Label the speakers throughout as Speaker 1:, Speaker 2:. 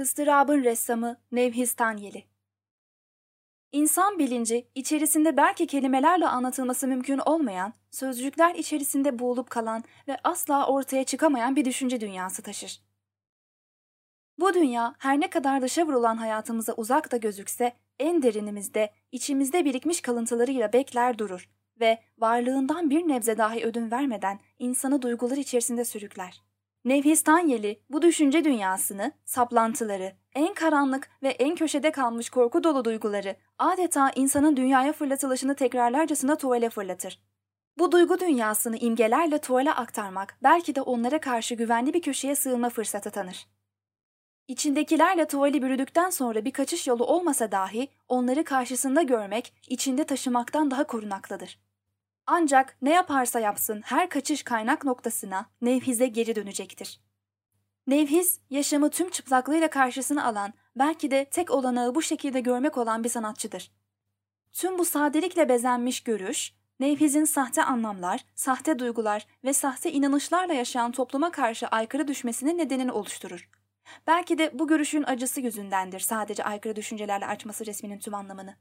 Speaker 1: Istırabın ressamı Nevhis Tanyeli İnsan bilinci, içerisinde belki kelimelerle anlatılması mümkün olmayan, sözcükler içerisinde boğulup kalan ve asla ortaya çıkamayan bir düşünce dünyası taşır. Bu dünya her ne kadar dışa vurulan hayatımıza uzak da gözükse, en derinimizde, içimizde birikmiş kalıntılarıyla bekler durur ve varlığından bir nebze dahi ödün vermeden insanı duygular içerisinde sürükler. Nevhis Tanyeli bu düşünce dünyasını, saplantıları, en karanlık ve en köşede kalmış korku dolu duyguları adeta insanın dünyaya fırlatılışını tekrarlarcasına tuvale fırlatır. Bu duygu dünyasını imgelerle tuvale aktarmak belki de onlara karşı güvenli bir köşeye sığınma fırsatı tanır. İçindekilerle tuvali bürüdükten sonra bir kaçış yolu olmasa dahi onları karşısında görmek, içinde taşımaktan daha korunaklıdır. Ancak ne yaparsa yapsın her kaçış kaynak noktasına, nevhize geri dönecektir. Nevhiz, yaşamı tüm çıplaklığıyla karşısına alan, belki de tek olanağı bu şekilde görmek olan bir sanatçıdır. Tüm bu sadelikle bezenmiş görüş, Nevhiz'in sahte anlamlar, sahte duygular ve sahte inanışlarla yaşayan topluma karşı aykırı düşmesinin nedenini oluşturur. Belki de bu görüşün acısı yüzündendir sadece aykırı düşüncelerle açması resminin tüm anlamını.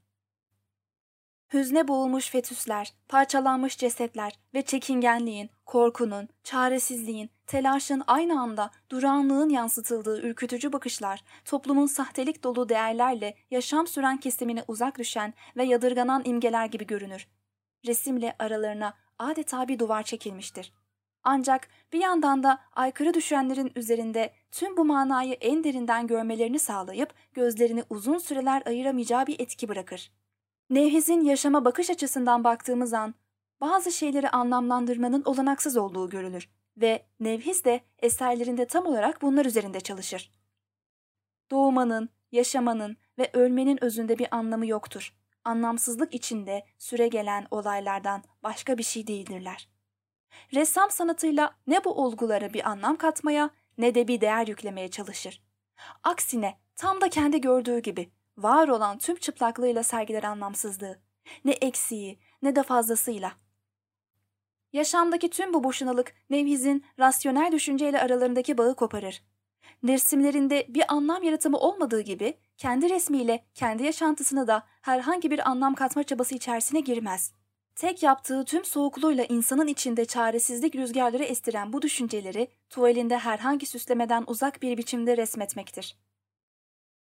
Speaker 1: Hüzne boğulmuş fetüsler, parçalanmış cesetler ve çekingenliğin, korkunun, çaresizliğin, telaşın aynı anda durağanlığın yansıtıldığı ürkütücü bakışlar, toplumun sahtelik dolu değerlerle yaşam süren kesimine uzak düşen ve yadırganan imgeler gibi görünür. Resimle aralarına adeta bir duvar çekilmiştir. Ancak bir yandan da aykırı düşenlerin üzerinde tüm bu manayı en derinden görmelerini sağlayıp gözlerini uzun süreler ayıramayacağı bir etki bırakır. Nevhiz'in yaşama bakış açısından baktığımız an bazı şeyleri anlamlandırmanın olanaksız olduğu görülür ve Nevhiz de eserlerinde tam olarak bunlar üzerinde çalışır. Doğmanın, yaşamanın ve ölmenin özünde bir anlamı yoktur. Anlamsızlık içinde süre gelen olaylardan başka bir şey değildirler. Ressam sanatıyla ne bu olgulara bir anlam katmaya ne de bir değer yüklemeye çalışır. Aksine tam da kendi gördüğü gibi var olan tüm çıplaklığıyla sergiler anlamsızlığı. Ne eksiği ne de fazlasıyla. Yaşamdaki tüm bu boşunalık Nevhiz'in rasyonel düşünceyle aralarındaki bağı koparır. Resimlerinde bir anlam yaratımı olmadığı gibi kendi resmiyle kendi yaşantısına da herhangi bir anlam katma çabası içerisine girmez. Tek yaptığı tüm soğukluğuyla insanın içinde çaresizlik rüzgarları estiren bu düşünceleri tuvalinde herhangi süslemeden uzak bir biçimde resmetmektir.